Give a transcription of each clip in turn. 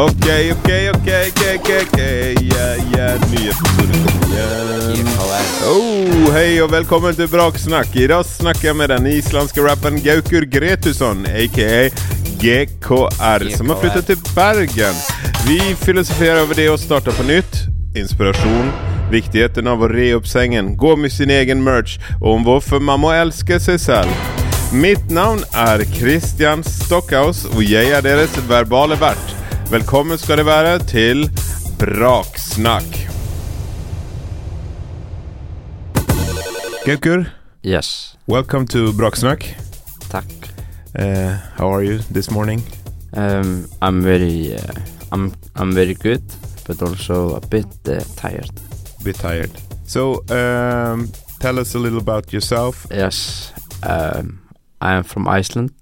Okej, okej, okej, okej, okej, okej, ja, ja. Oh, hej och välkommen till Braksnack. Idag snackar jag med den isländska rapparen Gaukur Gretusson, a.k.a. GKR, som har flyttat till Bergen. Vi filosoferar över det och startar på nytt. Inspiration, viktigheten av att re upp sängen, gå med sin egen merch och om varför man må älska sig själv. Mitt namn är Christian Stockhaus och jag är deras verbale vert. Välkommen ska det vara till Braksnack. Gaukur, Yes, welcome to Braksnack. tack. Uh, how are you this morning? Um, I'm very, uh, I'm, I'm very good, but also a bit uh, tired. Bit tired. So, um, tell us a little about yourself. Yes, um, I am from Iceland,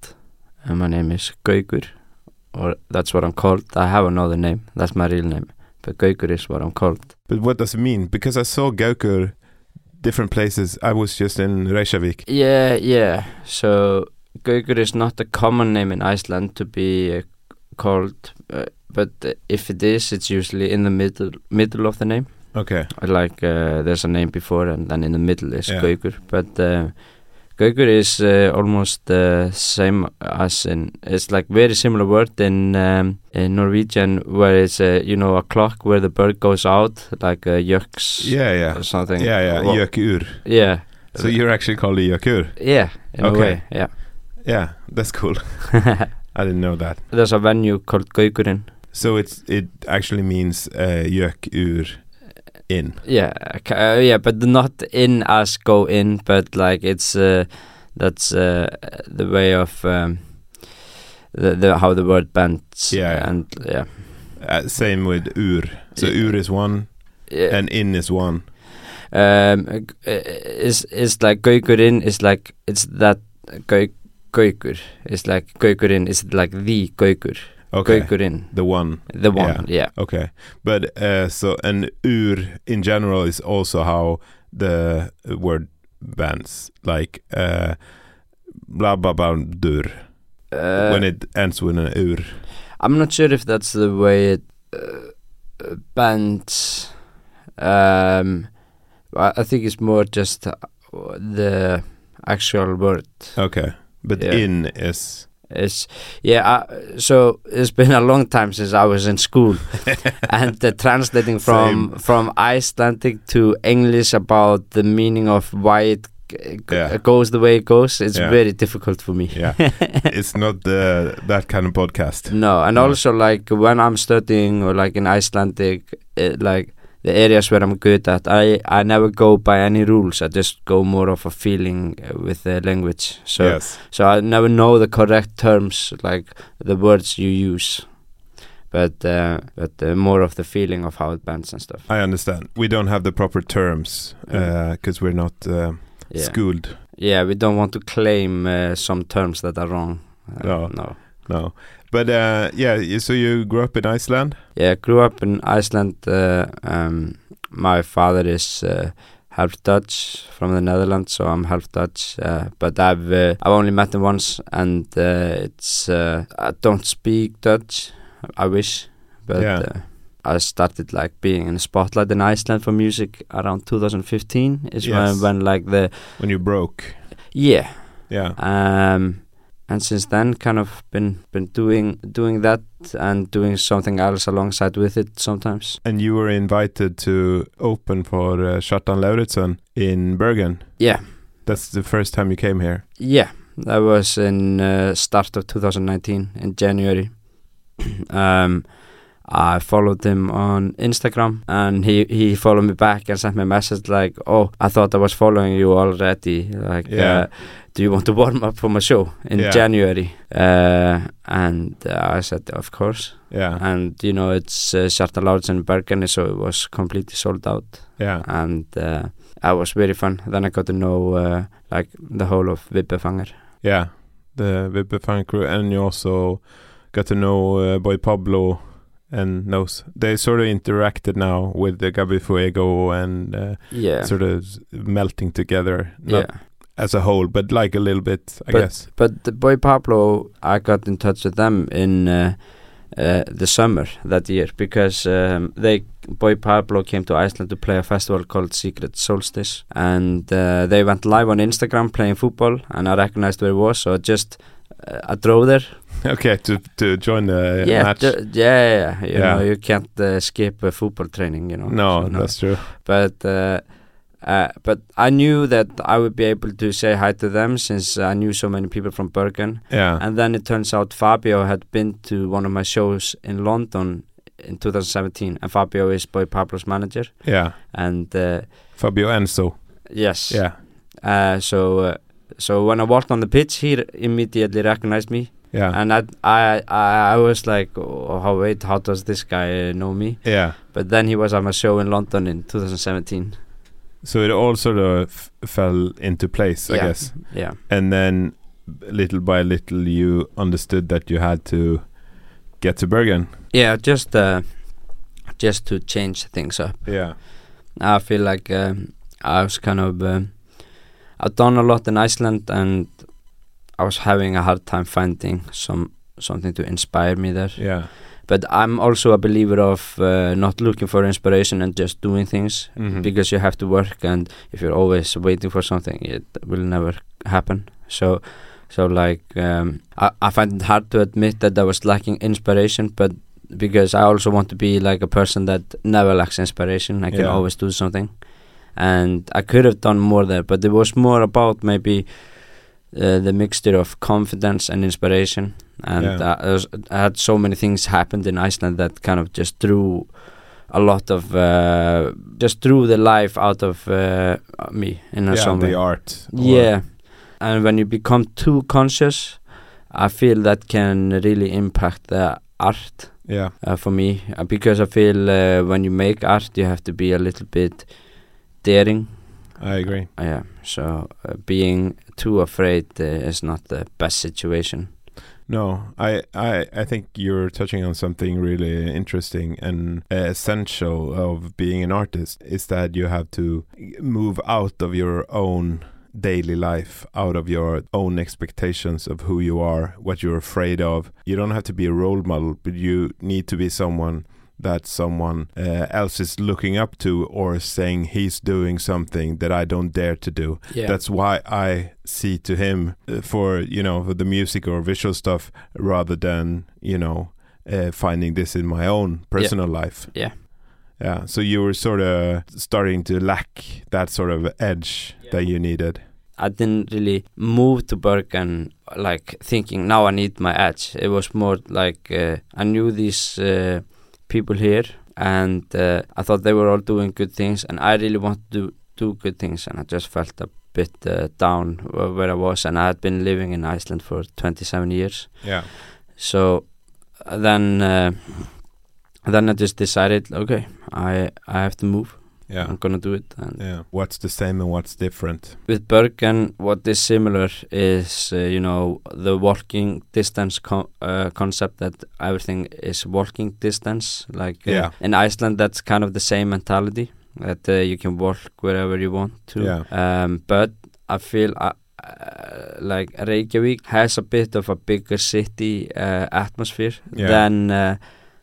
and my name is Gaukur, or that's what I'm called. I have another name, that's my real name, but Gaukur is what I'm called. But what does it mean? Because I saw Gaukur different places. I was just in Reykjavik. Yeah, yeah. So Gaukur is not a common name in Iceland to be uh, called, uh, but uh, if it is, it's usually in the middle middle of the name. Okay. like uh, there's a name before and then in the middle is Yeah. Gaukur but uh, Gaukur is uh, almost the same as in it's like very similar word in um, in Norwegian where it's uh, you know a clock where the bird goes out like a yucks Yeah, yeah. or something Yeah, yeah. Well, Jökur. yeah So you're actually called a Jökur. yeah Okay. way yeah Yeah, that's cool. I didn't know that. there's a venue called Gaukurinn So it's it actually means uh, Jökur in. Yeah, uh, yeah, but not in as go in, but like it's uh, that's uh, the way of um, the, the how the word bends. Yeah. and yeah, Uh, same with ur. So Yeah. ur is one yeah. and in is one. um, uh, is is like gaukurinn is like it's that gau gaukur. It's like gaukurinn is like the gaukur. Okay. Gaukurinn, The one. the one. Yeah. Okay. But uh, so and ur in general is also how the word bends. Like uh, blah blah blah dur. Uh, when it ends with an ur. I'm not sure if that's the way it uh, uh, bends. Um, I think it's more just uh, the actual word. Okay. But Yeah. in is It's yeah. I, so it's been a long time since I was in school, and uh, translating from Same. from Icelandic to English about the meaning of why it Yeah. goes the way it goes. It's Yeah. very difficult for me. Yeah. it's not the that kind of podcast. No, and No. also like when I'm studying or like in Icelandic, it, like the areas where I'm good at, I I never go by any rules. I just go more of a feeling uh, with the language. So yes. so I never know the correct terms, like the words you use, but uh, but uh, more of the feeling of how it bends and stuff. I understand. We don't have the proper terms Mm. because we're not uh, Yeah, schooled. yeah. We don't want to claim uh, some terms that are wrong. Uh, No. no. No. But uh, yeah, so you grew up in Iceland? Yeah, grew up in Iceland. Uh, um, my father is uh, half Dutch from the Netherlands, so I'm half Dutch. Uh, but I've uh, I've only met him once, and uh, it's uh, I don't speak Dutch. I wish, but Yeah. uh, I started like being in the spotlight in Iceland for music around 2015. Is Yes. when when like the When you broke? yeah Yeah. um, and since then kind of been been doing doing that and doing something else alongside with it sometimes. And you were invited to open for uh, Kjartan Lauritzen in Bergen. Yeah, That's the first time you came here. yeah, that was in uh, start of 2019 in January. um, I followed him on Instagram, and he he followed me back and sent me a message like, "Oh, I thought I was following you already. Like, Yeah. uh, do you want to warm up for my show in Yeah. January?" Uh, and uh, I said, "Of course." Yeah. and you know it's uh, Kjartan Lauritzen in Bergen so it was completely sold out Yeah. and uh, it was very fun then I got to know uh, like the whole of Vibbefanger Yeah. The Vibbe Fan crew. And you also got to know uh, Boy Pablo and knows they sort of interacted now with the Gabi Fuego and uh, yeah sort of melting together. Not yeah as a whole, but like a little bit, I But- guess. but the boy Pablo I got in touch with them in uh, uh, the summer that year because um, they Boy Pablo came to Iceland to play a festival called Secret Solstice and uh, they went live on Instagram playing football and I recognized where it was so I just uh, I drove there okay, to to join the yeah, match. ju- yeah, yeah, you Yeah. know, you can't uh, skip uh, football training, you know. no, so that's true. But uh, uh, but I knew that I would be able to say hi to them since I knew so many people from Bergen. Yeah. And then it turns out Fabio had been to one of my shows in London in 2017, and Fabio is Boy Pablo's manager. yeah. And uh, Fabio Enzo. yes, Yeah. Uh, so uh, so when I walked on the pitch, he r- immediately recognized me. Yeah. And I, I, I, I was like, oh, how, wait, how does this guy know me? yeah. But then he was at my show in London in 2017. So it all sort of f- fell into place, I Yeah. guess. Yeah, And then little by little you understood that you had to get to Bergen. yeah, just uh, just to change things up. Yeah. I feel like um, I was kind of um, I've done a lot in Iceland, and I was having a hard time finding some something to inspire me there. Yeah. But I'm also a believer of uh, not looking for inspiration and just doing things. Mhm. because you have to work and if you're always waiting for something it will never happen so so like um, I, I find it hard to admit that I was lacking inspiration but because I also want to be like a person that never lacks inspiration I can Yeah. always do something and I could have done more there but it was more about maybe uh, the mixture of confidence and inspiration and Yeah. uh, I, was, I had so many things happened in Iceland that kind of just drew a lot of uh, just drew the life out of uh, me in a yeah, some way. the art. Yeah, and when you become too conscious, I feel that can really impact the art Yeah. uh, for me uh, because I feel uh, when you make art, you have to be a little bit daring. I agree. Yeah, so uh, being too afraid uh, is not the best situation. No, I, I, I think you're touching on something really interesting and uh, essential of being an artist is that you have to move out of your own daily life, out of your own expectations of who you are, what you're afraid of. You don't have to be a role model, but you need to be someone that someone uh, else is looking up to or saying he's doing something that I don't dare to do. Yeah, That's why I see to him uh, for you know for the music or visual stuff rather than you know uh, finding this in my own personal life. Yeah. Yeah. So you were sort of starting to lack that sort of edge that you needed. I didn't really move to Bergen like thinking now I need my edge. It was more like uh, I knew these uh, people here and uh, I thought they were all doing good things and I really wanted to do good things and I just felt a bit uh, down wh- where I was and I had been living in Iceland for 27 years. Yeah. So then uh, then I just decided okay I I have to move. Yeah. I'm gonna do it and Yeah. What's the same and what's different? with Bergen, what is similar is, uh, you know, the walking distance co- uh, concept that everything is walking distance. Like uh, Yeah. in Iceland, that's kind of the same mentality that uh, you can walk wherever you want to. Yeah. Um, but I feel uh, uh, like Reykjavik has a bit of a bigger city uh, atmosphere Yeah. than. Uh,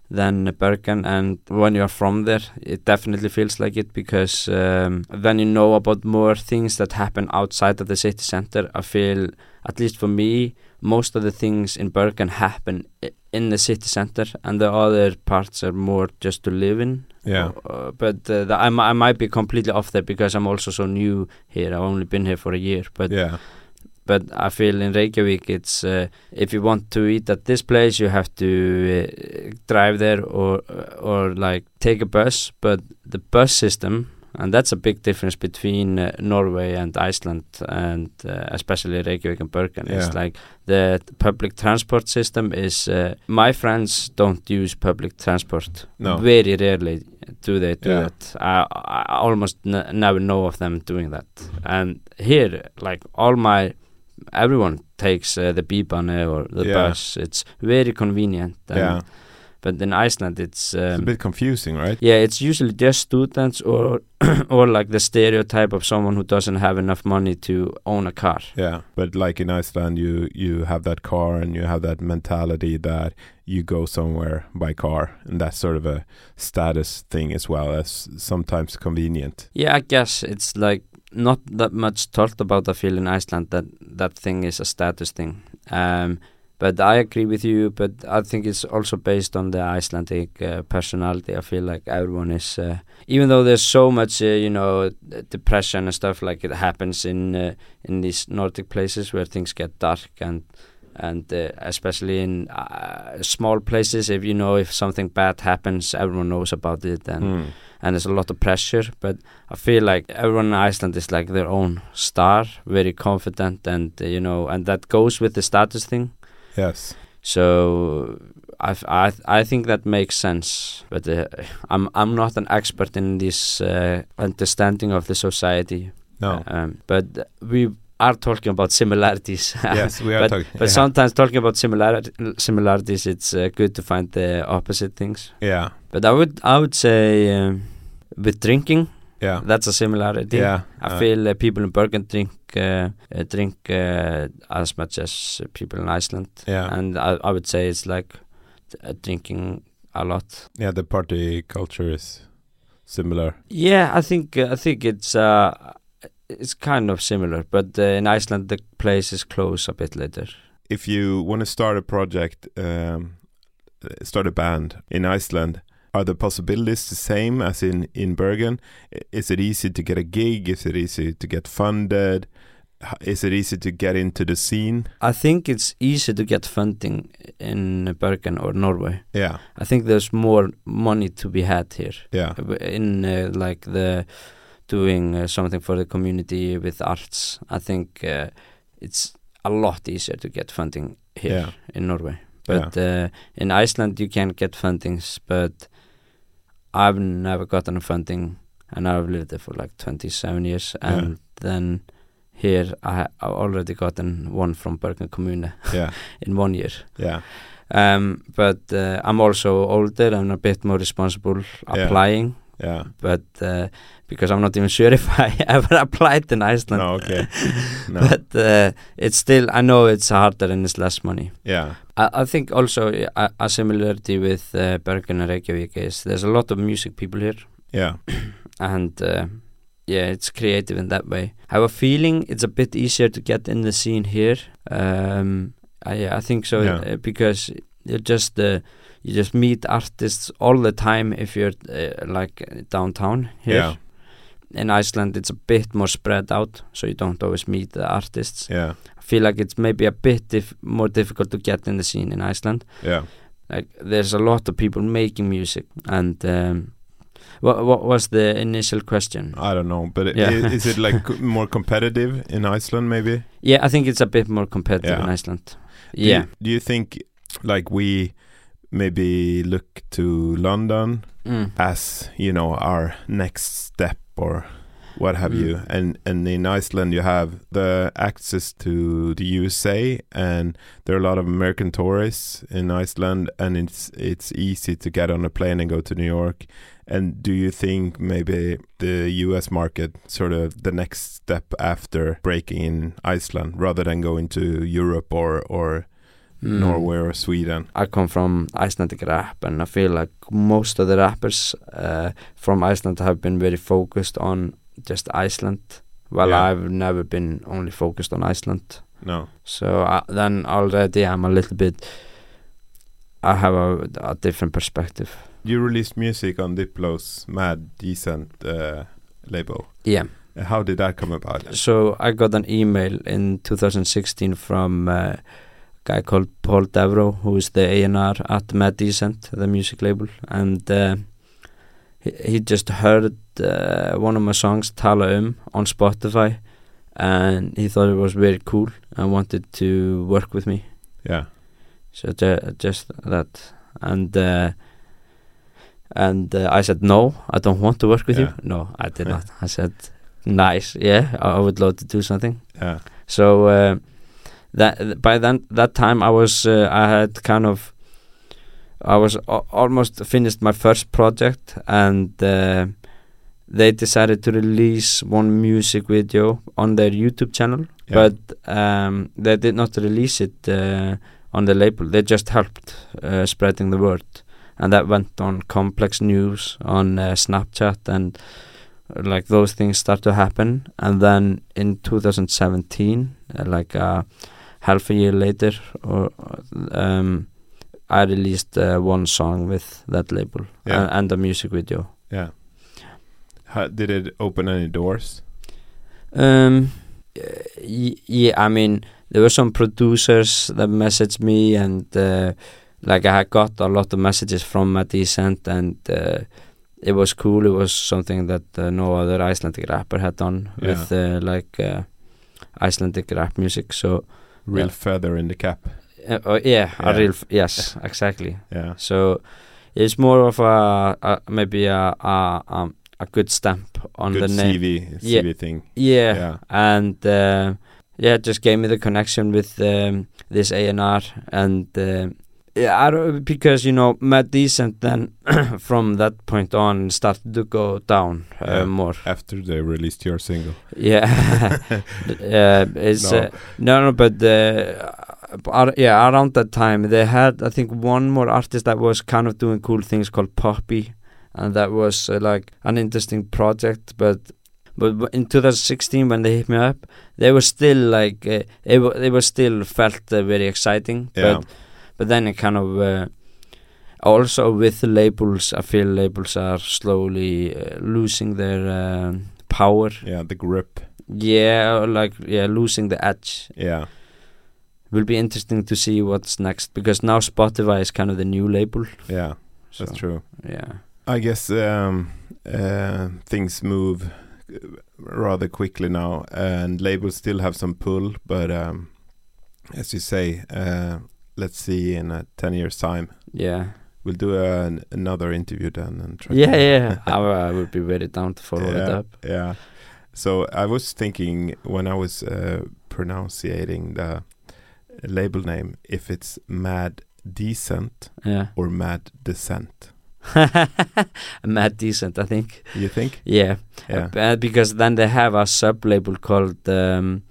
than Bergen and when you're from there it definitely feels like it because um, then you know about more things that happen outside of the city center I feel at least for me most of the things in Bergen happen in the city center and the other parts are more just to live in Yeah. uh, but uh, I, I might be completely off there because I'm also so new here I've only been here for a year but yeah. But I feel in Reykjavik it's uh, if you want to eat at this place you have to uh, drive there or or like take a bus but the bus system and that's a big difference between uh, Norway and Iceland and uh, especially Reykjavik and Bergen Yeah. it's like the public transport system is uh, my friends don't use public transport No. very rarely do they do Yeah. that I, I almost n- never know of them doing that and here like all my everyone takes uh, the b-bane or the Yeah. bus it's very convenient Yeah. but in Iceland it's, um, it's a bit confusing, right? yeah, it's usually just students or or like the stereotype of someone who doesn't have enough money to own a car. Yeah, but like in Iceland, you you have that car and you have that mentality that you go somewhere by car, and that's sort of a status thing as well as sometimes convenient. Yeah, I guess it's like not that much talked about. I feel in Iceland that that thing is a status thing. Um, but I agree with you. But I think it's also based on the Icelandic uh, personality. I feel like everyone is, uh, even though there's so much, uh, you know, depression and stuff like it happens in uh, in these Nordic places where things get dark and and uh, especially in uh, small places, if you know if something bad happens, everyone knows about it and Mm. And there's a lot of pressure. But I feel like everyone in Iceland is like their own star, very confident, and uh, you know, and that goes with the status thing. Yes. So I, I, I think that makes sense. But uh, I'm I'm not an expert in this uh, understanding of the society. No. Um, but we are talking about similarities. yes, we are but- talking. But yeah. sometimes talking about similarity, similarities, it's uh, good to find the opposite things. yeah, But I would I would say um, with drinking, yeah, that's a similarity. yeah. I uh, feel uh, people in Bergen drink uh, uh, drink uh, as much as people in Iceland, Yeah, and I, I would say it's like uh, drinking a lot. yeah. The party culture is similar. Yeah, I think uh, I think it's uh, it's kind of similar, but uh, in Iceland the places close a bit later. If you want to start a project, um, start a band in Iceland, are the possibilities the same as in in Bergen? Is it easy to get a gig? Is it easy to get funded? Is it easy to get into the scene? I think it's easy to get funding in Bergen or Norway. Yeah, I think there's more money to be had here. yeah, in uh, like the doing uh, something for the community with arts i think uh, it's a lot easier to get funding here Yeah. in norway. But uh, in iceland you can get fundings but i've never gotten funding and i've lived there for like 27 years. Yeah. and then here I, i've already gotten one from bergen kommune yeah, in one year. Yeah, um, but uh, i'm also older and a bit more responsible Yeah. applying yeah. but uh, because I'm not even sure if I ever applied in Iceland. No, okay. No, But uh, it's still, I know it's harder and it's less money. yeah, I, I think also a, a similarity with uh, Bergen and Reykjavik is there's a lot of music people here, yeah, and uh, yeah, it's creative in that way. I have a feeling it's a bit easier to get in the scene here. Um, I, I think so Yeah. uh, because you just uh, you just meet artists all the time if you're uh, like downtown here. yeah, in Iceland it's a bit more spread out so you don't always meet the artists yeah, I feel like it's maybe a bit dif- more difficult to get in the scene in Iceland yeah. like there's a lot of people making music and um, what, what was the initial question I don't know, but i- Yeah. i- is it like more competitive in Iceland? Maybe. yeah I think it's a bit more competitive Yeah. in Iceland Do yeah You, do you think like we maybe look to London mm. as you know our next step or what have Mm. you and and in Iceland you have the access to the USA and there are a lot of American tourists in Iceland and it's it's easy to get on a plane and go to New York and do you think maybe the US market sort of the next step after breaking in Iceland rather than going to Europe or or Mm. Norway or Sweden I come from Icelandic rap and I feel like most of the rappers uh, from Iceland have been very focused on just Iceland while Yeah. I've never been only focused on Iceland no so uh, then already I'm a little bit I have a, a different perspective you released music on Diplo's Mad Decent uh, label yeah How did that come about? so I got an email in 2016 from uh, guy called Paul Devro who is the A&R at Mad Decent the music label and uh, he, he just heard uh, one of my songs Tala Um on Spotify and he thought it was very cool and wanted to work with me. Yeah, so ju- just that. And uh, and uh, I said no I don't want to work with Yeah. you no I did not. I said nice. Yeah I, I would love to do something. Yeah, so uh, that by then that time I was uh, I had kind of I was almost finished my first project, and uh, they decided to release one music video on their YouTube channel, Yeah. but um, they did not release it uh, on the label. They just helped uh, spreading the word, and that went on Complex News on uh, Snapchat and. uh, Like those things start to happen, and then in 2017, uh, like uh, half a year later, or um, I released uh, one song with that label Yeah. and, and a music video. Yeah. How, did it open any doors? Um, yeah, I mean, there were some producers that messaged me, and uh, like I had got a lot of messages from Matt Decent, and uh, it was cool. It was something that uh, no other Icelandic rapper had done Yeah. with uh, like uh, Icelandic rap music. So, Real Yeah. feather in the cap. uh, oh, yeah, a real f- yes, exactly. Yeah. So it's more of a, a maybe a a, um, a good stamp on Good the name. CV, Yeah. Thing. Yeah, Yeah. and uh, yeah, it just gave me the connection with um, this A and R, and uh, yeah, because you know Matt Decent then from that point on started to go down uh, Yeah. more. After they released your single. Yeah, uh, it's No. uh, no, no, but uh, ar- yeah, around that time they had I think one more artist that was kind of doing cool things called Poppy, and that was uh, like an interesting project. But but in 2016 when they hit me up, they were still like uh, it, it was still felt uh, very exciting. Yeah. But but then it kind of. Uh, also with the labels, I feel labels are slowly uh, losing their um power yeah, the grip. yeah, like yeah, losing the edge. Yeah. Will be interesting to see what's next because now Spotify is kind of the new label. Yeah. So, That's true. Yeah, I guess um, uh, things move uh, rather quickly now, and labels still have some pull. But um, as you say, uh, let's see in a ten years time. yeah, We'll do an, another interview then and try. yeah, yeah. I, I would be very down to follow it up. Yeah. So I was thinking when I was uh, pronouncing the label name, if it's Mad Decent Yeah, or Mad Descent. Mad decent, I think. You think? Yeah, Yeah. Uh, because then they have a sub label called um,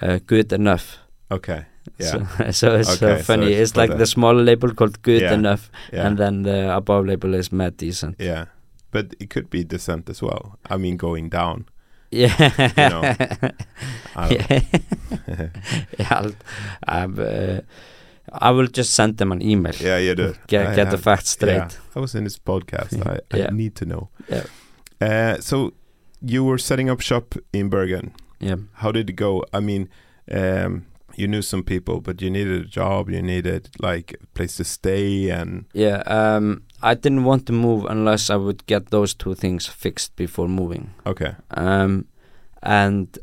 uh, Good Enough. Okay. Yeah. So, so it's Okay, uh, so funny. it's it's like the- smaller label called Good Yeah. Enough, yeah. and then the above label is Mad Decent. Yeah, but it could be descent as well. I mean, going down. Yeah. You know, yeah. yeah, I'll, uh, I will just send them an email. yeah, you do. Get, I get the facts straight. Yeah, I was in this podcast. I, I need to know. Yeah. Uh, so you were setting up shop in Bergen. Yeah. How did it go? I mean, um, you knew some people, but you needed a job. You needed like a place to stay, and Yeah. Um, I didn't want to move unless I would get those two things fixed before moving. okay, Um, and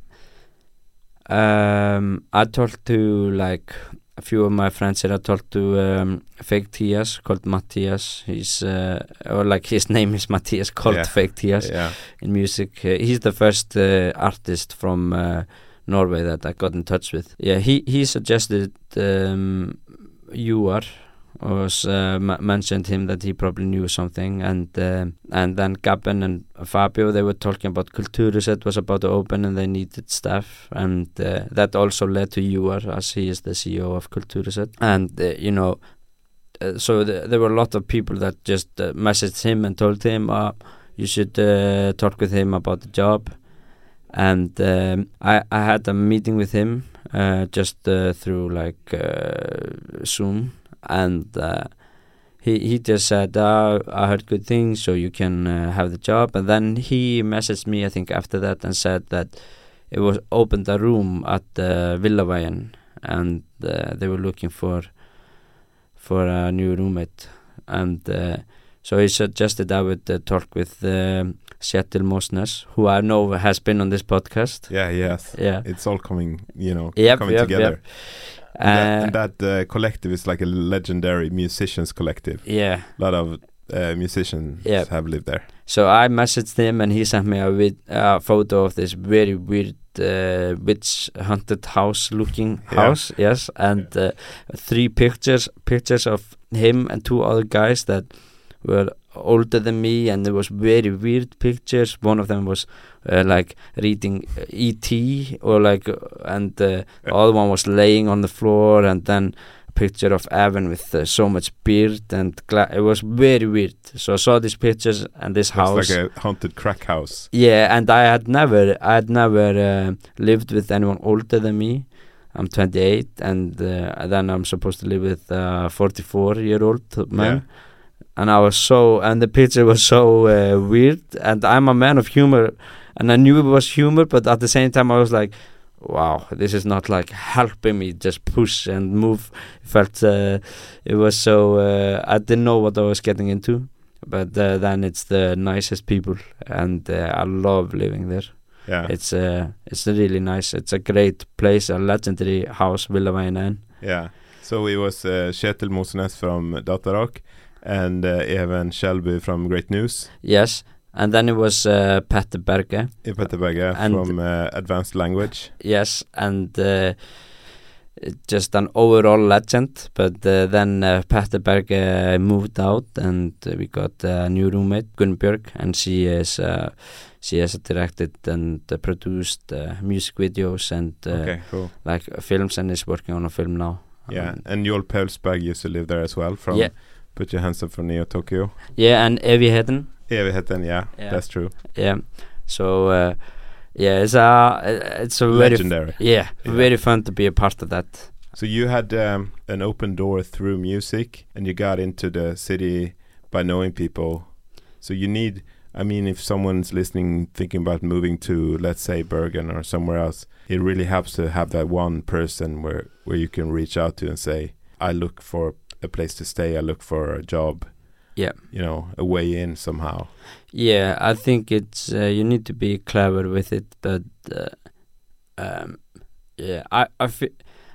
um, I talked to like a few of my friends here. I talked to um, Fake Tias called Matthias. He's uh, or like his name is Matthias called Yeah. Fake Tias. yeah, in music. Uh, he's the first uh, artist from uh, Norway that I got in touch with. Yeah, he he suggested um, you are was uh, mentioned him that he probably knew something and uh, and then Gabben and Fabio they were talking about Kulturhuset was about to open and they needed staff and uh, that also led to Juar as he is the CEO of Kulturhuset and uh, you know uh, so th- there were a lot of people that just uh, messaged him and told him uh, you should talk with him about the job and um, I, I had a meeting with him uh, just uh, through like uh, Zoom. And uh, he he just said uh, I heard good things so you can uh, have the job. And then he messaged me I think after that and said that it was opened a room at uh, Villavägen and they were looking for for a new roommate. And uh, so he suggested I would talk with um Seattle Mosnes who I know has been on this podcast yeah, yes. yeah It's all coming, you know, Yep, coming yep, together. yep. And that, Uh, and that uh, collective is like a legendary musicians collective. yeah A lot of uh, musicians Yep. have lived there. So I messaged him and he sent me a vid- uh, photo of this very weird uh, witch haunted house looking Yeah. house. Yes, and uh, three pictures pictures of him and two other guys that were older than me, and there was very weird pictures. One of them was uh, like reading uh, E.T. or like, uh, and uh, the other one was laying on the floor, and then a picture of Evan with uh, so much beard and it was very weird. So I saw these pictures and this house. Like a haunted crack house. Yeah, and I had never, I had never uh, lived with anyone older than me. I'm 28, and then I'm supposed to live with a 44 year old man. And I was so, and the picture was so uh, weird. And I'm a man of humor, and I knew it was humor, but at the same time, I was like, wow, this is not like helping me just push and move. It felt uh, it was so, uh, I didn't know what I was getting into. But uh, then it's the nicest people, and uh, I love living there. Yeah. It's uh, it's really nice. It's a great place, a legendary house, Villaveien. Yeah. So it was uh, Kjetil Mosnes from Datarock and uh, Even Shelby from Great News. Yes, and then it was uh, Petter Berge. Petter And- from uh, Advanced Language. Yes, and uh, just an overall legend. But uh, then uh, Petter Berge moved out, and uh, we got a new roommate, Gunnbjörg, and she is uh, she has directed and uh, produced uh, music videos and uh, okay, cool. like uh, films, and is working on a film now. Yeah, Um, and Joel Pelsberg used to live there as well from Yeah. Put Your Hands Up for Neo Tokyo. yeah, and Evie Hedden. Evigheten, yeah, Yeah. that's true. Yeah. So uh, yeah, it's a it's a very Legendary. yeah, Yeah. very fun to be a part of that. So you had um, an open door through music, and you got into the city by knowing people. So you need, I mean, if someone's listening, thinking about moving to, let's say, Bergen or somewhere else, it really helps to have that one person where where you can reach out to and say, I look for a place to stay, I look for a job. Yeah. You know, a way in somehow. Yeah, I think it's uh, you need to be clever with it, but uh, um, yeah, I I feel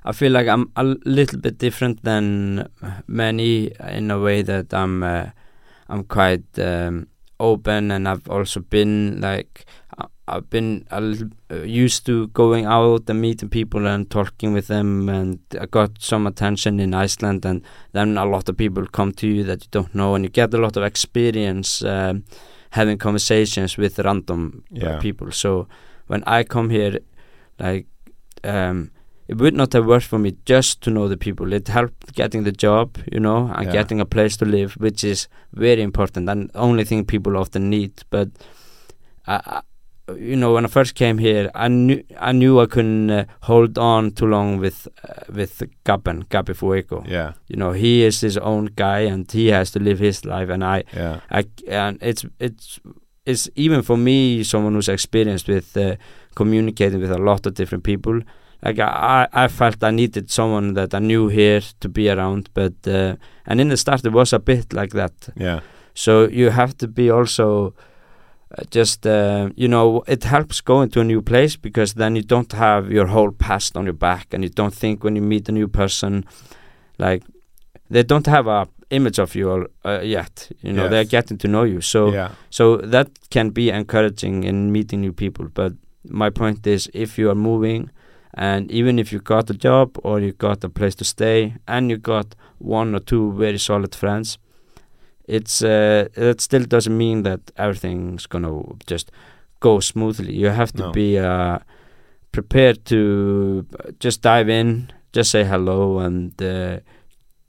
I feel like I'm a little bit different than many in a way that I'm uh, I'm quite um, open, and I've also been like I've been uh, used to going out and meeting people and talking with them, and I got some attention in Iceland, and then a lot of people come to you that you don't know, and you get a lot of experience. Um, having conversations with random Yeah. people. So when I come here, like um, it would not have worked for me just to know the people. It helped getting the job, you know, and Yeah. getting a place to live, which is very important and only thing people often need. But I, I you know, when I first came here, I knew I knew I couldn't uh, hold on too long with uh, with Gaben Gabi Fuego. Yeah, You know, he is his own guy and he has to live his life, and I yeah, I, and it's it's it's even for me someone who's experienced with uh, communicating with a lot of different people like I, I felt I needed someone that I knew here to be around but uh, and in the start it was a bit like that. Yeah, so you have to be also uh, just uh, you know it helps going to a new place because then you don't have your whole past on your back and you don't think when you meet a new person like they don't have a image of you al- uh, yet you know they're getting to know you. So yeah, so that can be encouraging in meeting new people. But my point is, if you are moving, and even if you got a job or you got a place to stay, and you got one or two very solid friends, it's uh, that still doesn't mean that everything's gonna just go smoothly. You have to No. be uh, prepared to just dive in, just say hello, and uh,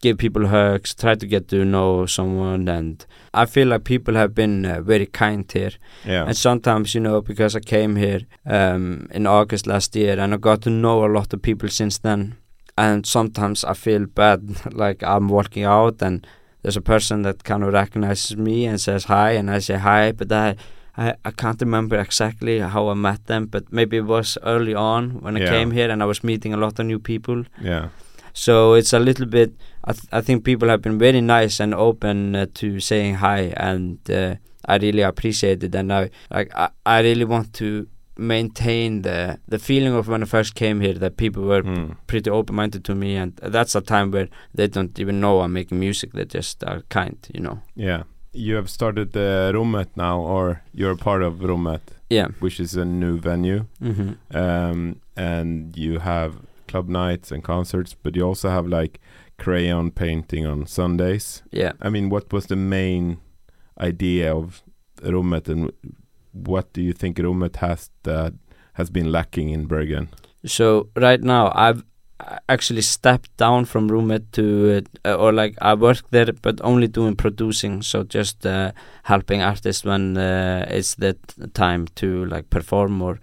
give people hugs. Try to get to know someone and I feel like people have been uh, very kind here, yeah, and sometimes you know because I came here um, in August last year, and I got to know a lot of people since then. And sometimes I feel bad, like I'm walking out and there's a person that kind of recognizes me and says hi, and I say hi, but I. I, I can't remember exactly how I met them, but maybe it was early on when I Yeah. came here and I was meeting a lot of new people. yeah, So it's a little bit. I th- I think people have been very nice and open uh, to saying hi, and uh, I really appreciate it. And I like I, I really want to maintain the the feeling of when I first came here that people were Hmm. pretty open minded to me, and that's a time where they don't even know I'm making music; they just are kind, you know. yeah. You have started the Rummet now, or you're a part of Rummet, Yeah. which is a new venue. hmm um, and you have club nights and concerts, but you also have like crayon painting on Sundays. Yeah. I mean, what was the main idea of Rummet, and what do you think Rummet has that has been lacking in Bergen? So right now I've actually stepped down from Rummet to uh, or like I work there but only doing producing so just uh, helping artists when uh, it's the time to like perform or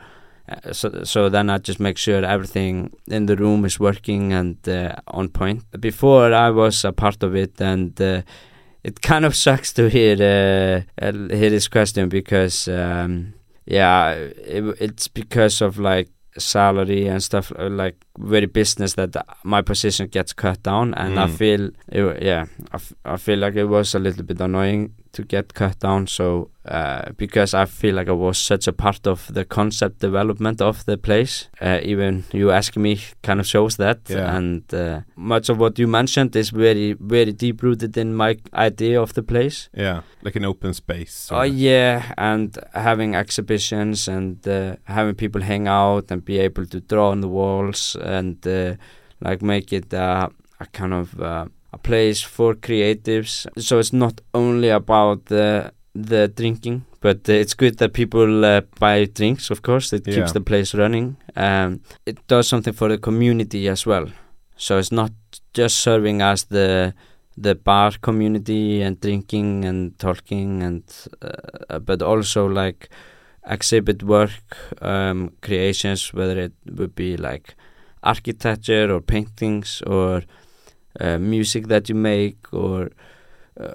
uh, so so then I just make sure everything in the room is working and uh, on point before I was a part of it and uh, it kind of sucks to hear hear this question because um, yeah it, it's because of like salary and stuff uh, like very business that my position gets cut down and mm. I feel it, yeah I, feel like it was a little bit annoying to get cut down. So uh, because I feel like I was such a part of the concept development of the place uh, even you asking me kind of shows that. Yeah. and uh, much of what you mentioned is very very deep rooted in my idea of the place. Yeah like an open space oh yeah and having exhibitions and uh, having people hang out and be able to draw on the walls and uh, like make it a kind of uh, a place for creatives. So it's not only about the the drinking, but uh, it's good that people uh, buy drinks. Of course, it keeps yeah. the place running. Um, it does something for the community as well. So it's not just serving as the the bar community and drinking and talking and uh, but also like exhibit work um, creations whether it would be like architecture or paintings or uh, music that you make or uh,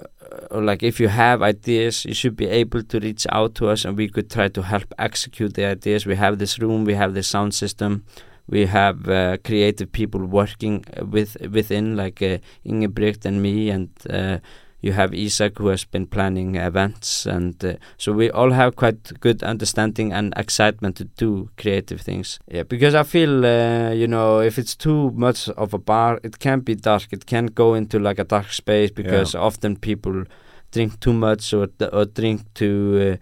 or like if you have ideas you should be able to reach out to us and we could try to help execute the ideas. We have this room we have the sound system we have uh, creative people working with within like uh, Ingebrigt and me and uh, you have Isaac who has been planning events and uh, so we all have quite good understanding and excitement to do creative things yeah because I feel uh, you know if it's too much of a bar it can be dark it can go into like a dark space because yeah. often people drink too much or, or drink to uh,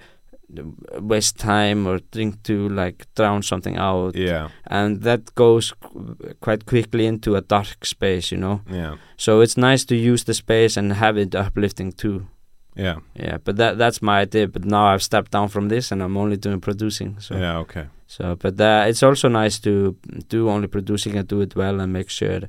waste time or drink to like drown something out. Yeah. And that goes quite quickly into a dark space you know? Yeah. So it's nice to use the space and have it uplifting too. Yeah. Yeah but that that's my idea but now i've stepped down from this and i'm only doing producing so. Yeah okay. So but uh, it's also nice to do only producing and do it well and make sure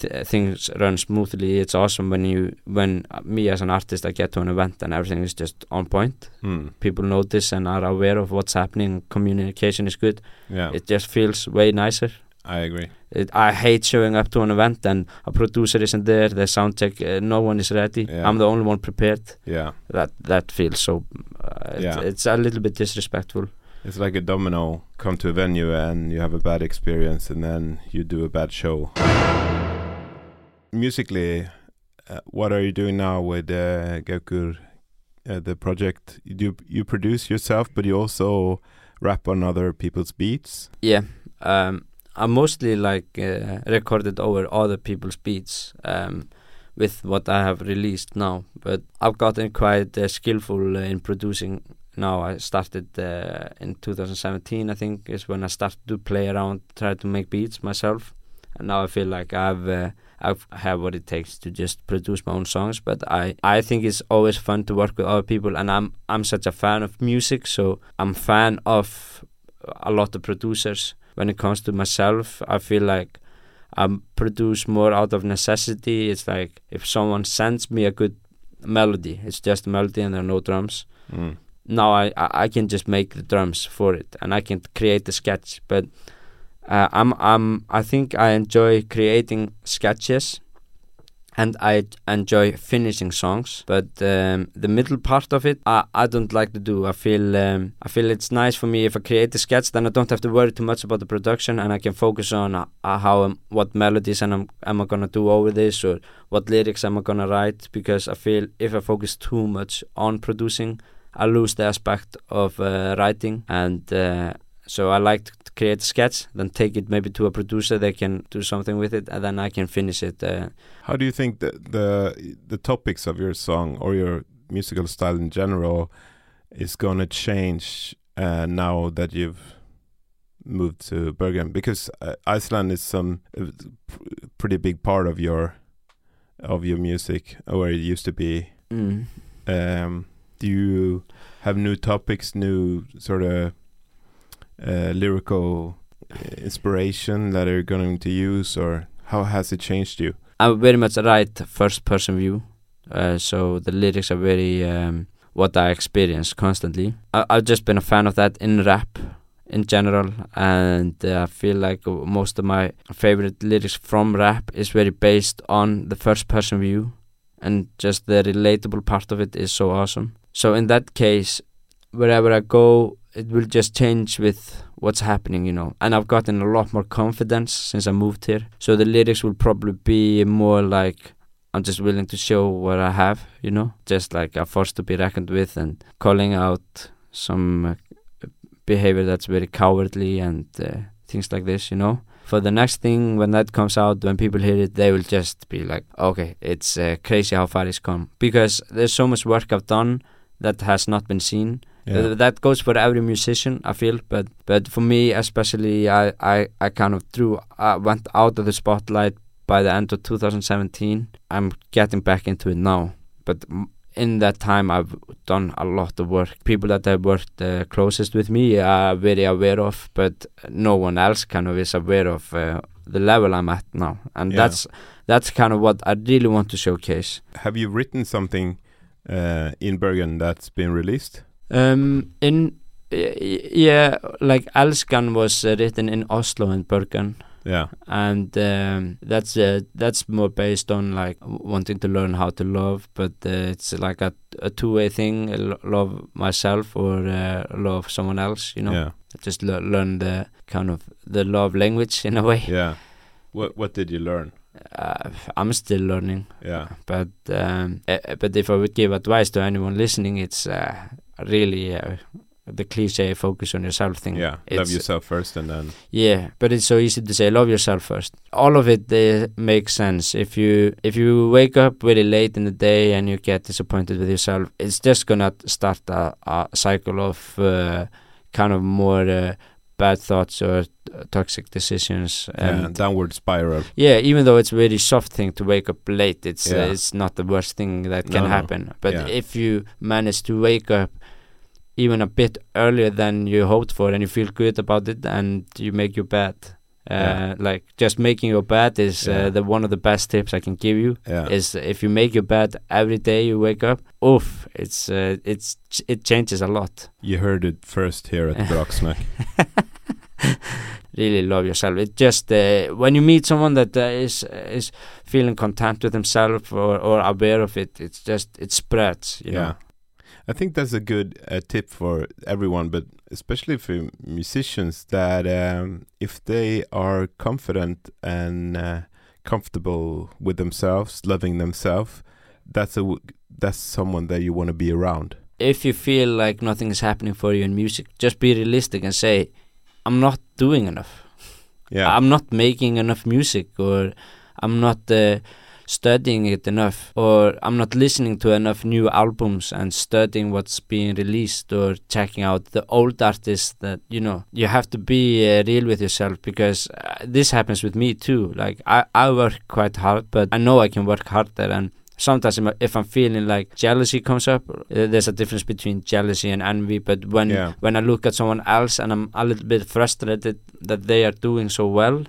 th things run smoothly. It's awesome when you when me as an artist I get to an event and everything is just on point. Mm. People notice and are aware of what's happening. Communication is good. Yeah, it just feels way nicer. I agree. It, I hate showing up to an event and a producer isn't there. The sound check, uh, no one is ready. Yeah. I'm the only one prepared. Yeah, that that feels so. Uh, yeah. It, it's a little bit disrespectful. It's like a domino. Come to a venue and you have a bad experience, and then you do a bad show musically, uh, what are you doing now with uh, Gaukur, uh, the project? You do you produce yourself, but you also rap on other people's beats. Yeah, um, I mostly like uh, recorded over other people's beats um, with what I have released now. But I've gotten quite uh, skillful in producing. Now I started uh, in 2017. I think is when I started to play around, try to make beats myself, and now I feel like I've uh, I have what it takes to just produce my own songs. But I, I think it's always fun to work with other people, and I'm I'm such a fan of music, so I'm fan of a lot of producers. When it comes to myself, I feel like I produce more out of necessity. It's like if someone sends me a good melody, it's just a melody and there are no drums. Mm. Now I, I can just make the drums for it and I can create the sketch, but uh, I'm I'm I think I enjoy creating sketches and I enjoy finishing songs but um, the middle part of it I, I don't like to do. I feel um, I feel it's nice for me if I create a sketch then I don't have to worry too much about the production and I can focus on uh, how um, what melodies am, am I gonna do over this or what lyrics am I gonna write because I feel if I focus too much on producing I lose the aspect of uh, writing and uh, so I like to create a sketch, then take it maybe to a producer. They can do something with it, and then I can finish it. Uh, How do you think that the the topics of your song or your musical style in general is going to change uh, now that you've moved to Bergen? Because uh, Iceland is some uh, pretty big part of your of your music, or it used to be. Mm. Um, do you have new topics, new sort of uh, lyrical uh, inspiration that you're going to use, or how has it changed you? I very much write first person view, uh, so the lyrics are very um, what I experience constantly. I, I've just been a fan of that in rap in general, and uh, I feel like most of my favorite lyrics from rap is very based on the first person view, and just the relatable part of it is so awesome. So in that case, wherever I go, it will just change with what's happening, you know. And I've gotten a lot more confidence since I moved here. So the lyrics will probably be more like I'm just willing to show what I have, you know, just like a force to be reckoned with and calling out some uh, behavior that's very cowardly and uh, things like this, you know. For the next thing, when that comes out, when people hear it, they will just be like, okay, it's uh, crazy how far it's come. Because there's so much work I've done that has not been seen. Yeah. Uh, that goes for every musician, I feel. But but for me, especially, I, I, I kind of threw, I went out of the spotlight by the end of 2017. I'm getting back into it now. But in that time, I've done a lot of work. People that have worked uh, closest with me are very aware of, but no one else kind of is aware of uh, the level I'm at now. And Yeah. that's that's kind of what I really want to showcase. Have you written something uh, in Bergen that's been released? Um, in yeah, like Elskan was uh, written in Oslo and Bergen, Yeah, and um, that's uh, that's more based on like wanting to learn how to love, but uh, it's like a, a two way thing: uh, love myself or uh, love someone else. You know, yeah, just le- learn the kind of the love language in a way. yeah. What What did you learn? Uh, I'm still learning, Yeah, but um, uh, but if I would give advice to anyone listening, it's uh, really uh, the cliche focus on yourself thing. yeah. Love yourself first, and then Yeah, but it's so easy to say love yourself first. All of it uh, makes sense. If you if you wake up really late in the day and you get disappointed with yourself, it's just gonna start a, a cycle of uh, kind of more uh, bad thoughts or toxic decisions. yeah, And downward spiral. yeah, even though it's a very soft thing to wake up late, it's Yeah. uh, it's not the worst thing that can No, no. happen. But Yeah. if you manage to wake up even a bit earlier than you hoped for, and you feel good about it, and you make your bed, uh, Yeah. like just making your bed is Yeah. uh, the one of the best tips I can give you. Yeah, Is if you make your bed every day you wake up, oof, it's uh, it's it changes a lot. you heard it first here at Braksnakk. really love yourself. It just uh, when you meet someone that uh, is is feeling content with himself or, or aware of it, it's just it spreads. You yeah. know. I think that's a good uh, tip for everyone, but especially for musicians that um, if they are confident and uh, comfortable with themselves, loving themselves, that's a w- that's someone that you want to be around. If you feel like nothing is happening for you in music, just be realistic and say, "I'm not doing enough. Yeah, I'm not making enough music, or I'm not." Uh, studying it enough or i'm not listening to enough new albums and studying what's being released or checking out the old artists that you know you have to be uh, real with yourself because uh, this happens with me too like I, I work quite hard but i know i can work harder and sometimes im- if i'm feeling like jealousy comes up uh, there's a difference between jealousy and envy but when Yeah. when i look at someone else and i'm a little bit frustrated that they are doing so well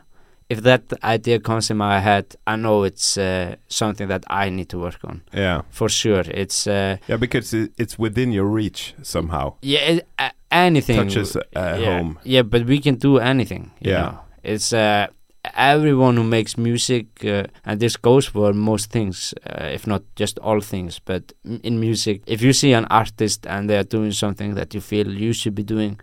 if that idea comes in my head, I know it's uh, something that I need to work on yeah, for sure. It's uh, yeah, because it's within your reach somehow. yeah, it, uh, anything Touches uh, yeah, home. Yeah, but we can do anything. You Yeah. know? it's uh, everyone who makes music, uh, and this goes for most things, uh, if not just all things. But m- in music, if you see an artist and they are doing something that you feel you should be doing.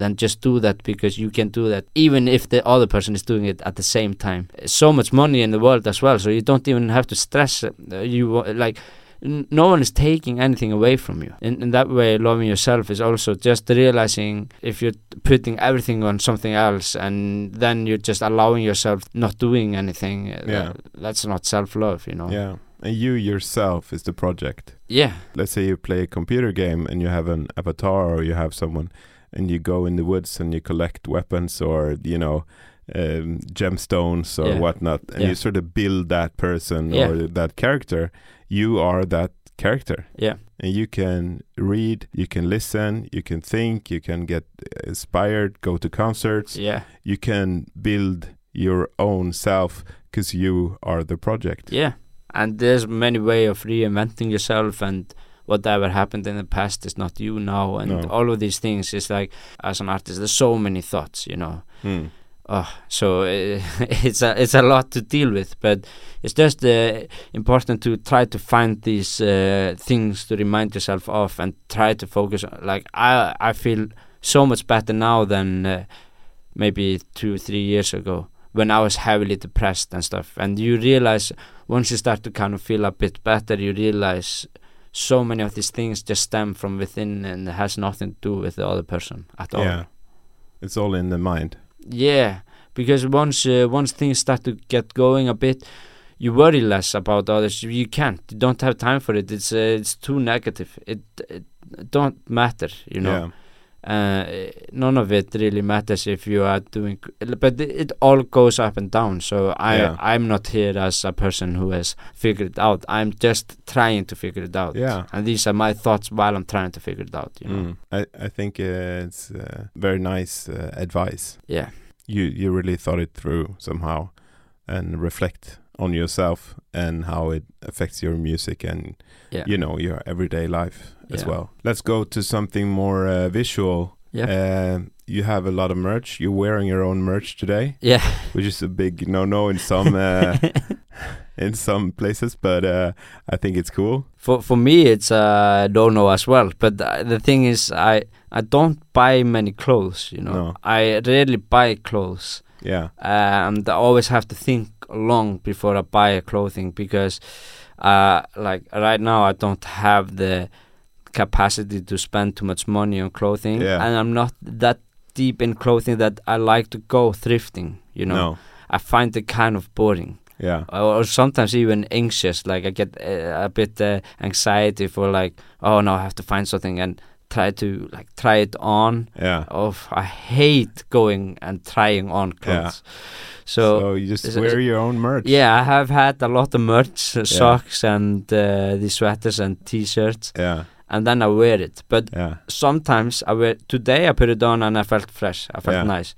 Then just do that because you can do that even if the other person is doing it at the same time. So much money in the world as well, so you don't even have to stress. Uh, you like no one is taking anything away from you. In, in that way, loving yourself is also just realizing if you're putting everything on something else and then you're just allowing yourself not doing anything. uh, Yeah. that's not self love, you know. Yeah, and you yourself is the project. Yeah. let's say you play a computer game and you have an avatar or you have someone and you go in the woods and you collect weapons or you know um, gemstones or Yeah. whatnot, and Yeah. you sort of build that person Yeah. or that character. You are that character, yeah and you can read, you can listen, you can think, you can get inspired, go to concerts. yeah You can build your own self because you are the project. yeah and there's many way of reinventing yourself and whatever happened in the past is not you now and No. all of these things is like as an artist there's so many thoughts you know Hmm. oh, so uh, it's a it's a lot to deal with but it's just uh, important to try to find these uh, things to remind yourself of and try to focus on, like I I feel so much better now than uh, maybe two three years ago when I was heavily depressed and stuff and you realize once you start to kind of feel a bit better you realize so many of these things just stem from within and has nothing to do with the other person at all Yeah. It's all in the mind. yeah, because once uh, once things start to get going a bit, you worry less about others. You can't. You don't have time for it. It's uh, it's too negative. It, it don't matter. You know. Uh, none of it really matters if you are doing. But it, all goes up and down. So I Yeah. I'm not here as a person who has figured it out. I'm just trying to figure it out. Yeah. And these are my thoughts while I'm trying to figure it out. You know. Mm. I, I think uh, it's uh, very nice uh, advice. Yeah. You you really thought it through somehow, and reflect on yourself and how it affects your music and Yeah. you know your everyday life as Yeah. well. Let's go to something more uh, visual. Yeah. Uh, you have a lot of merch. You're wearing your own merch today, yeah. which is a big no-no in some uh, in some places, but uh, I think it's cool. For for me, it's a don't know as well. But uh, the thing is, I I don't buy many clothes. You know, No. I rarely buy clothes, Yeah, uh, and I always have to think long before I buy a clothing because, uh, like right now, I don't have the capacity to spend too much money on clothing, Yeah. and I'm not that deep in clothing that I like to go thrifting. You know, no, I find it kind of boring yeah, or, or sometimes even anxious. Like I get uh, a bit uh, anxiety for like, oh no, I have to find something and try to like try it on. yeah. Of I hate going and trying on clothes. So, So, you just wear is- your own merch. yeah, I have had a lot of merch, uh, socks and uh, the sweaters and t-shirts, yeah, and then I wear it. But yeah, sometimes I wear. Today I put it on and I felt fresh. I felt Yeah. nice.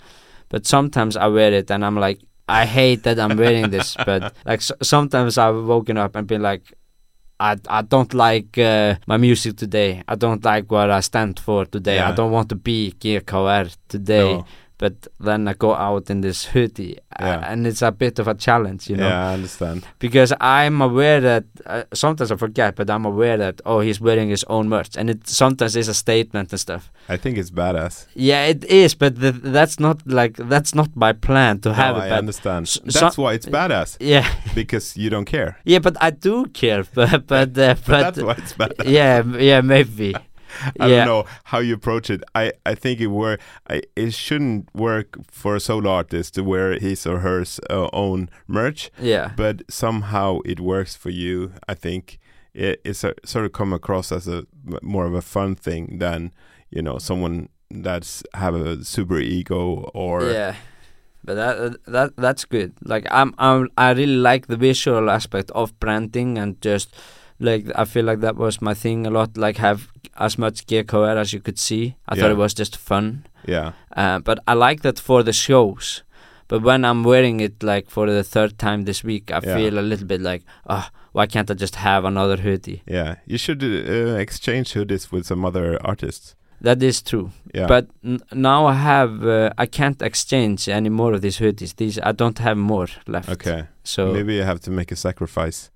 But sometimes I wear it and I'm like, I hate that I'm wearing this. But like s sometimes I've woken up and been like, I I don't like uh, my music today. I don't like what I stand for today. I don't want to be GKR today. No. But then I go out in this hoodie, uh, Yeah. and it's a bit of a challenge, you know yeah. I understand. because I'm aware that uh, sometimes I forget, but I'm aware that oh he's wearing his own merch, and it sometimes is a statement and stuff. I think it's badass. Yeah, it is, but the, that's not like that's not my plan to have no, it. I understand. That's so- why it's badass yeah, because you don't care. yeah, but I do care, but but uh, But but that's why it's badass. yeah, m- yeah, maybe. I yeah, don't know how you approach it. I, I think it work. I, it shouldn't work for a solo artist to wear his or her uh, own merch, yeah, but somehow it works for you. I think it, it's a, sort of come across as a more of a fun thing than you know someone that's have a super ego or yeah. But that that that's good. Like I'm I'm I really like the visual aspect of branding and just like I feel like that was my thing a lot. Like have as much gear cover as you could see. I thought it was just fun. yeah Uh, but I like that for the shows. But when I'm wearing it like for the third time this week, I Yeah. feel a little bit like, oh, why can't I just have another hoodie? yeah. You should uh, exchange hoodies with some other artists. That is true. Yeah, But n- now I have, uh, I can't exchange any more of these hoodies. These I don't have more left. okay. So Maybe you have to make a sacrifice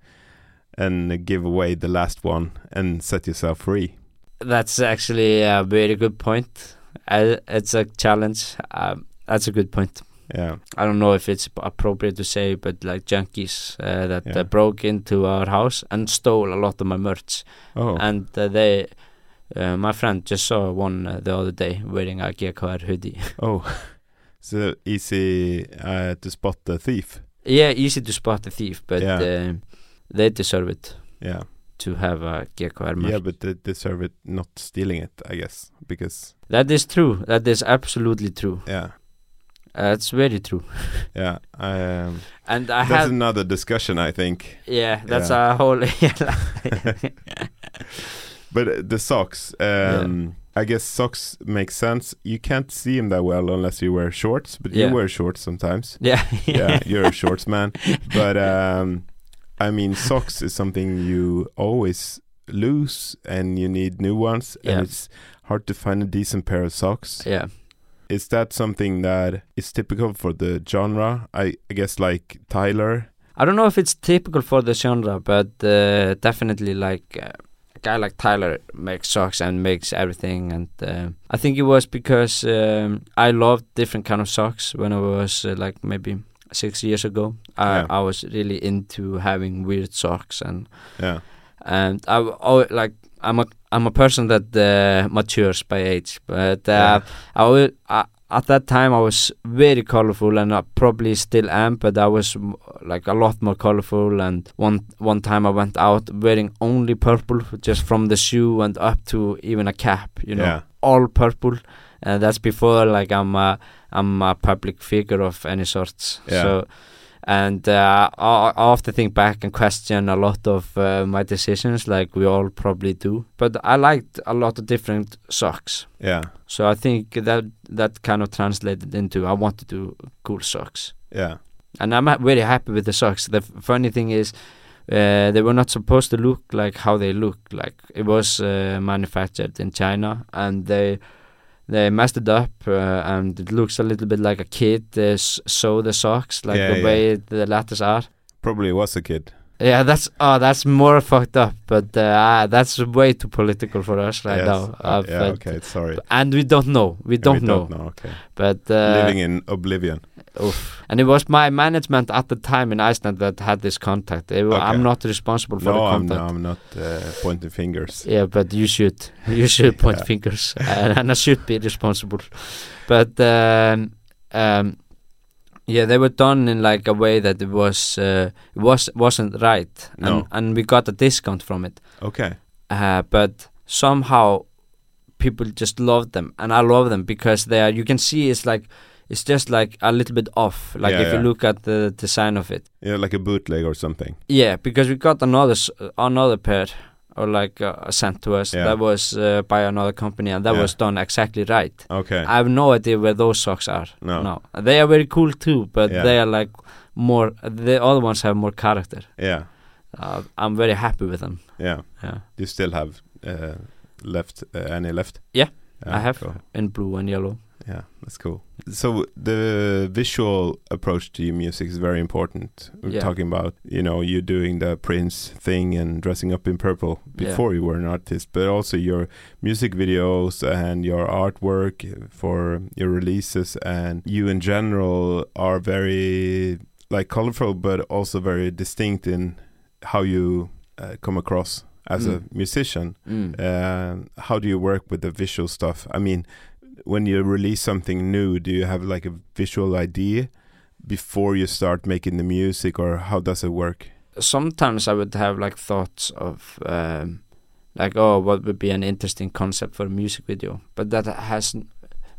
and give away the last one and set yourself free. that's actually a very good point. I, it's a challenge. Um, that's a good point. Yeah, I don't know if it's appropriate to say, but like junkies uh, that Yeah. uh, broke into our house and stole a lot of my merch. Oh, And uh, they, uh, my friend just saw one uh, the other day wearing a GKR hoodie. oh. so easy uh, to spot the thief. yeah, easy to spot the thief, but Yeah. They deserve it Yeah, to have a GKR merch. yeah, but they deserve it not stealing it, I guess, because That is true. That is absolutely true. yeah, it's very true. Yeah. Um, And I that's another discussion, I think. yeah, that's Yeah. a whole But uh, the socks, um, I guess socks make sense. You can't see them that well unless you wear shorts, but Yeah. you wear shorts sometimes. yeah yeah, you're a shorts man. But um, I mean, socks is something you always lose, and you need new ones, Yeah. and it's hard to find a decent pair of socks. yeah Is that something that is typical for the genre? I, I guess like Tyler. I don't know if it's typical for the genre, but uh, definitely like uh, a guy like Tyler makes socks and makes everything. And uh, I think it was because um, I loved different kind of socks when I was uh, like maybe six years ago. I, Yeah. I was really into having weird socks and Yeah, and I always, like I'm a I'm a person that uh, matures by age, but uh, Yeah. I, I at that time I was very colorful and I probably still am, but I was like a lot more colorful. And one one time I went out wearing only purple, just from the shoe and up to even a cap, you know, Yeah. all purple. And that's before like I'm a I'm a public figure of any sorts. Yeah. So and uh, I, I often think back and question a lot of uh, my decisions, like we all probably do. But I liked a lot of different socks, yeah, so I think that that kind of translated into I want to do cool socks, yeah, and I'm very happy with the socks. The funny thing is. Uh, they were not supposed to look like how they look like it was uh, manufactured in China and they they messed it up uh, and it looks a little bit like a kid uh, s- sew the socks like Yeah, the yeah. way the letters are Probably was a kid. Yeah that's oh that's more fucked up but uh, that's way too political for us right Yes. now Uh, yeah, okay, sorry. and we don't know we don't we know Don't know. Okay. but uh, Living in oblivion. oof. and it was my management at the time in Iceland that had this contact It Okay. I'm not responsible for No, the I'm, contact no, I'm not uh, pointing fingers. Yeah, but you should. You should point Yeah. fingers, and, and I should be responsible. But um, um, yeah, they were done in like a way that it was uh, was wasn't right, and No. and we got a discount from it. Okay. Uh, but somehow people just love them, and I love them because they are. You can see it's like it's just like a little bit off. Like Yeah, if you look at the design of it. Yeah, like a bootleg or something. Yeah, because we got another s- another pair or like uh, sent to us Yeah. that was uh, by another company and that Yeah. was done exactly right. Okay. I have no idea where those socks are. no. No, they are very cool too, but Yeah. they are like more. The other ones have more character. Yeah. Uh, I'm very happy with them. Yeah. Yeah, You still have uh, left uh, any left? Yeah, Yeah, I have cool. in blue and yellow. Yeah, that's cool. So the visual approach to your music is very important. We're Yeah. talking about, you know, you doing the Prince thing and dressing up in purple before you were an artist, but also your music videos and your artwork for your releases and you in general are very like colorful but also very distinct in how you uh, come across as a Mm. musician. Mm. Um, how do you work with the visual stuff? I mean, when you release something new, do you have like a visual idea before you start making the music, or how does it work? Sometimes I would have like thoughts of um, like, oh, what would be an interesting concept for a music video, but that has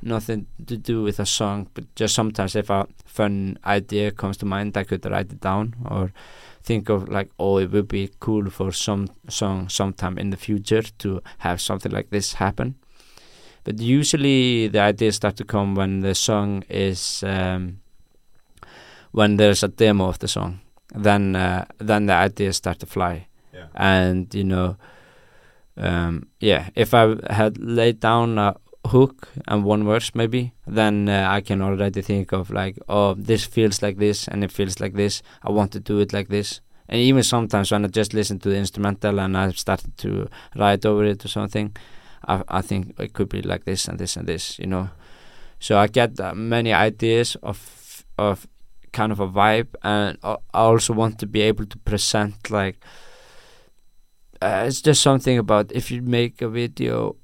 nothing to do with a song. But just sometimes, if a fun idea comes to mind, I could write it down or think of like, oh, it would be cool for some song sometime in the future to have something like this happen. But usually, the ideas start to come when the song is um, when there's a demo of the song. Then, uh, then the ideas start to fly Yeah. and you know um, yeah if i had laid down a hook and one verse maybe then uh, i can already think of like oh this feels like this and it feels like this i want to do it like this and even sometimes when i just listen to the instrumental and I've started to write over it or something i, I think it could be like this and this and this you know? So i get uh, many ideas of of kind of a vibe and I also want to be able to present like uh, it's just something about if you make a video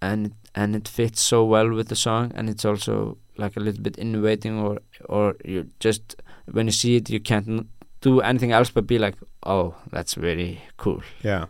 and and it fits so well with the song and it's also like a little bit innovating or or you just when you see it you can't do anything else but be like oh that's really cool. Yeah,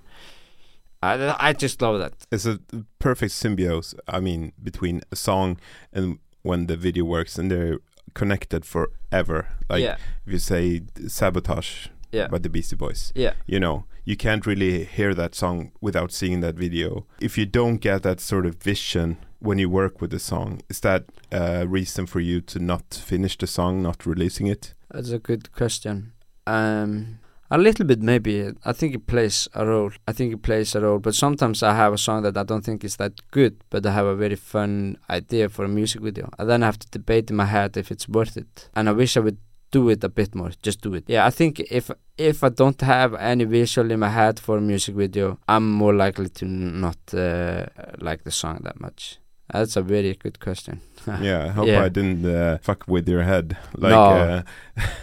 I, I just love that it's a perfect symbiosis. I mean, between a song and when the video works, and they're connected forever. Like yeah, if you say Sabotage yeah, by the Beastie Boys, yeah, you know, you can't really hear that song without seeing that video. If you don't get that sort of vision when you work with the song, is that a reason for you to not finish the song, not releasing it? that's a good question. Um, a little bit maybe. I think it plays a role. I think it plays a role. But sometimes I have a song that I don't think is that good, but I have a very fun idea for a music video, and then I have to debate in my head if it's worth it. And I wish I would do it a bit more. Just do it. Yeah, I think if if I don't have any visual in my head for a music video, I'm more likely to not uh, like the song that much. That's a very good question. yeah, I hope Yeah. I didn't uh, fuck with your head. Like No.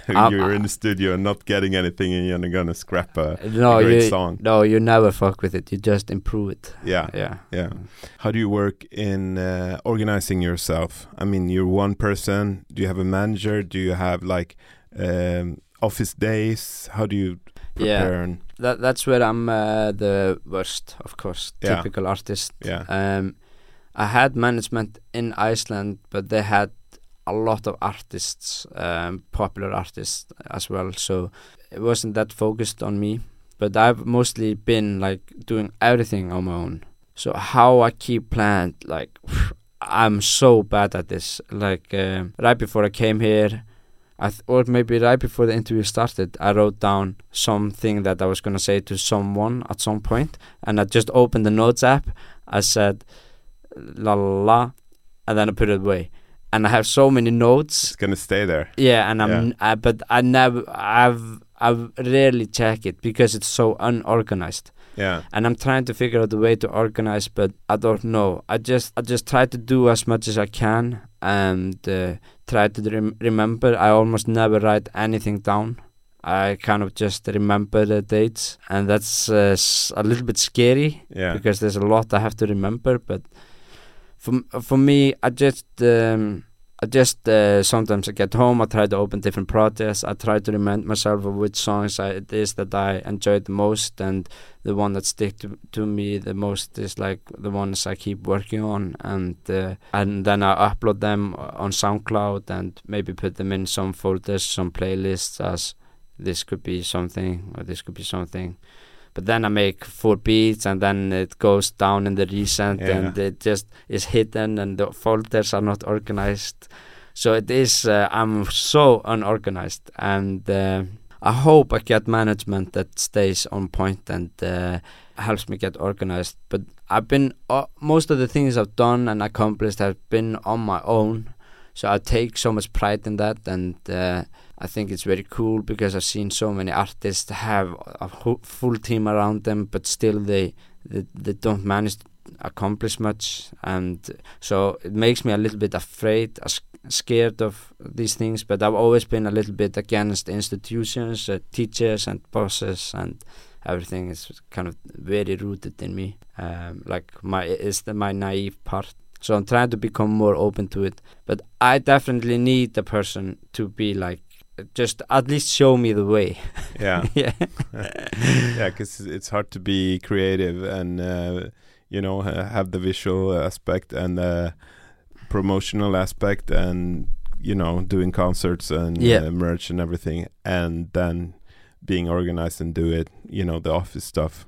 uh, you're in the studio and not getting anything, and you're gonna scrap a, no, a great you song. no, you never fuck with it. You just improve it. Yeah, Yeah. yeah. How do you work in uh, organizing yourself? I mean, you're one person. Do you have a manager? Do you have like um, office days? How do you Yeah. prepare? And, That that's where I'm uh, the worst, of course. Yeah. Typical artist. yeah, Um, I had management in Iceland, but they had a lot of artists, um, popular artists as well. So it wasn't that focused on me. But I've mostly been like doing everything on my own. So how I keep planned, like I'm so bad at this. Like um right before I came here, I th- or maybe right before the interview started, I wrote down something that I was gonna say to someone at some point, and I just opened the notes app. I said la la la, and then I put it away. And I have so many notes. it's gonna stay there. Yeah, and I'm, Yeah. I, but I never, I've, I've rarely check it because it's so unorganized. Yeah, And I'm trying to figure out a way to organize, but I don't know. I just, I just try to do as much as I can and uh, try to rem- remember. I almost never write anything down. I kind of just remember the dates, and that's uh, s- a little bit scary yeah, because there's a lot I have to remember. But for for me, I just um, I just uh, sometimes I get home. I try to open different projects. I try to remind myself of which songs I, it is that I enjoy the most, and the one that stick to, to me the most is like the ones I keep working on, and uh, and then I upload them on SoundCloud and maybe put them in some folders, some playlists as this could be something or this could be something but then I make four beats and then it goes down in the recent Yeah. and it just is hidden and the folders are not organized. So it is, uh, I'm so unorganized and uh, I hope I get management that stays on point and uh, helps me get organized. But I've been, uh, most of the things I've done and accomplished have been on my own. So I take so much pride in that and uh, I think it's very cool because I've seen so many artists have a full team around them, but still they, they they don't manage to accomplish much, and so it makes me a little bit afraid, scared of these things. But I've always been a little bit against institutions, uh, teachers, and bosses, and everything is kind of very rooted in me. Um, like my is the my naive part. So I'm trying to become more open to it. But I definitely need the person to be like just at least show me the way. yeah, yeah. yeah. Because it's hard to be creative and uh, you know have the visual aspect and the promotional aspect and you know doing concerts and Yeah. uh, merch and everything, and then being organized and do it. You know the office stuff.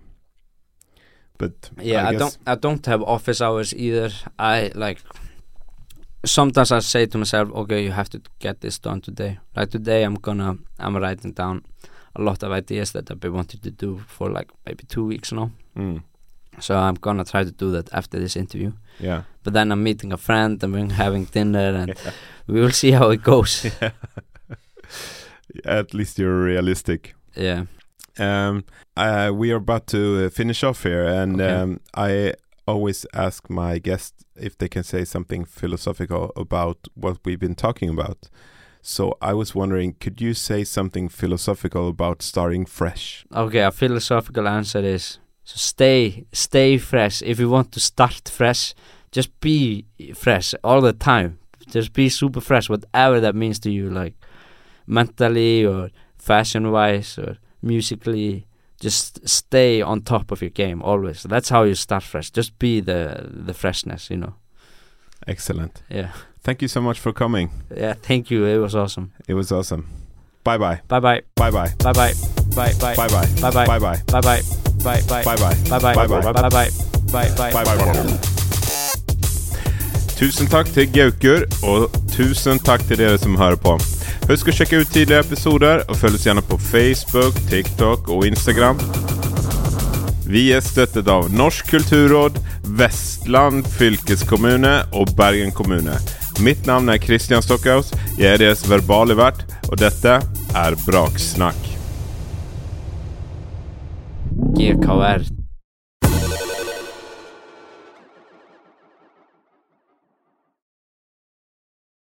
But Yeah, I, guess- don't I don't have office hours either. I like sometimes I say to myself, okay, you have to get this done today. Like today I'm gonna I'm writing down a lot of ideas that I've been wanting to do for like maybe two weeks now. Mm, So I'm gonna try to do that after this interview. yeah. But then I'm meeting a friend and we're having dinner and we will see how it goes. At least you're realistic. yeah. Um, uh, we are about to uh, finish off here, and Okay. um, I always ask my guests if they can say something philosophical about what we've been talking about. So I was wondering, could you say something philosophical about starting fresh? Okay, a philosophical answer is so stay stay fresh. If you want to start fresh, just be fresh all the time. Just be super fresh, whatever that means to you, like mentally or fashion wise or musically. Just stay on top of your game always. That's how you start fresh. Just be the the freshness, you know. Excellent. Yeah. Thank you so much for coming. Yeah, thank you. It was awesome. It was awesome. Bye bye. Bye bye. Bye bye. Bye bye. Bye bye. Bye bye. Bye bye. Bye bye. Bye bye. Bye bye. Bye bye. Bye bye. Bye bye. Bye bye. Bye bye. Bye bye. Tusen tack till Gaukur och tusen tack till er som hör på. Husk att checka ut tidigare episoder och följ oss gärna på Facebook, TikTok och Instagram. Vi är stöttet av Norsk kulturråd, Västland fylkeskommune och Bergen kommune. Mitt namn är Christian Stockhaus, jag är deras verbalevert och detta är Braksnack. GKR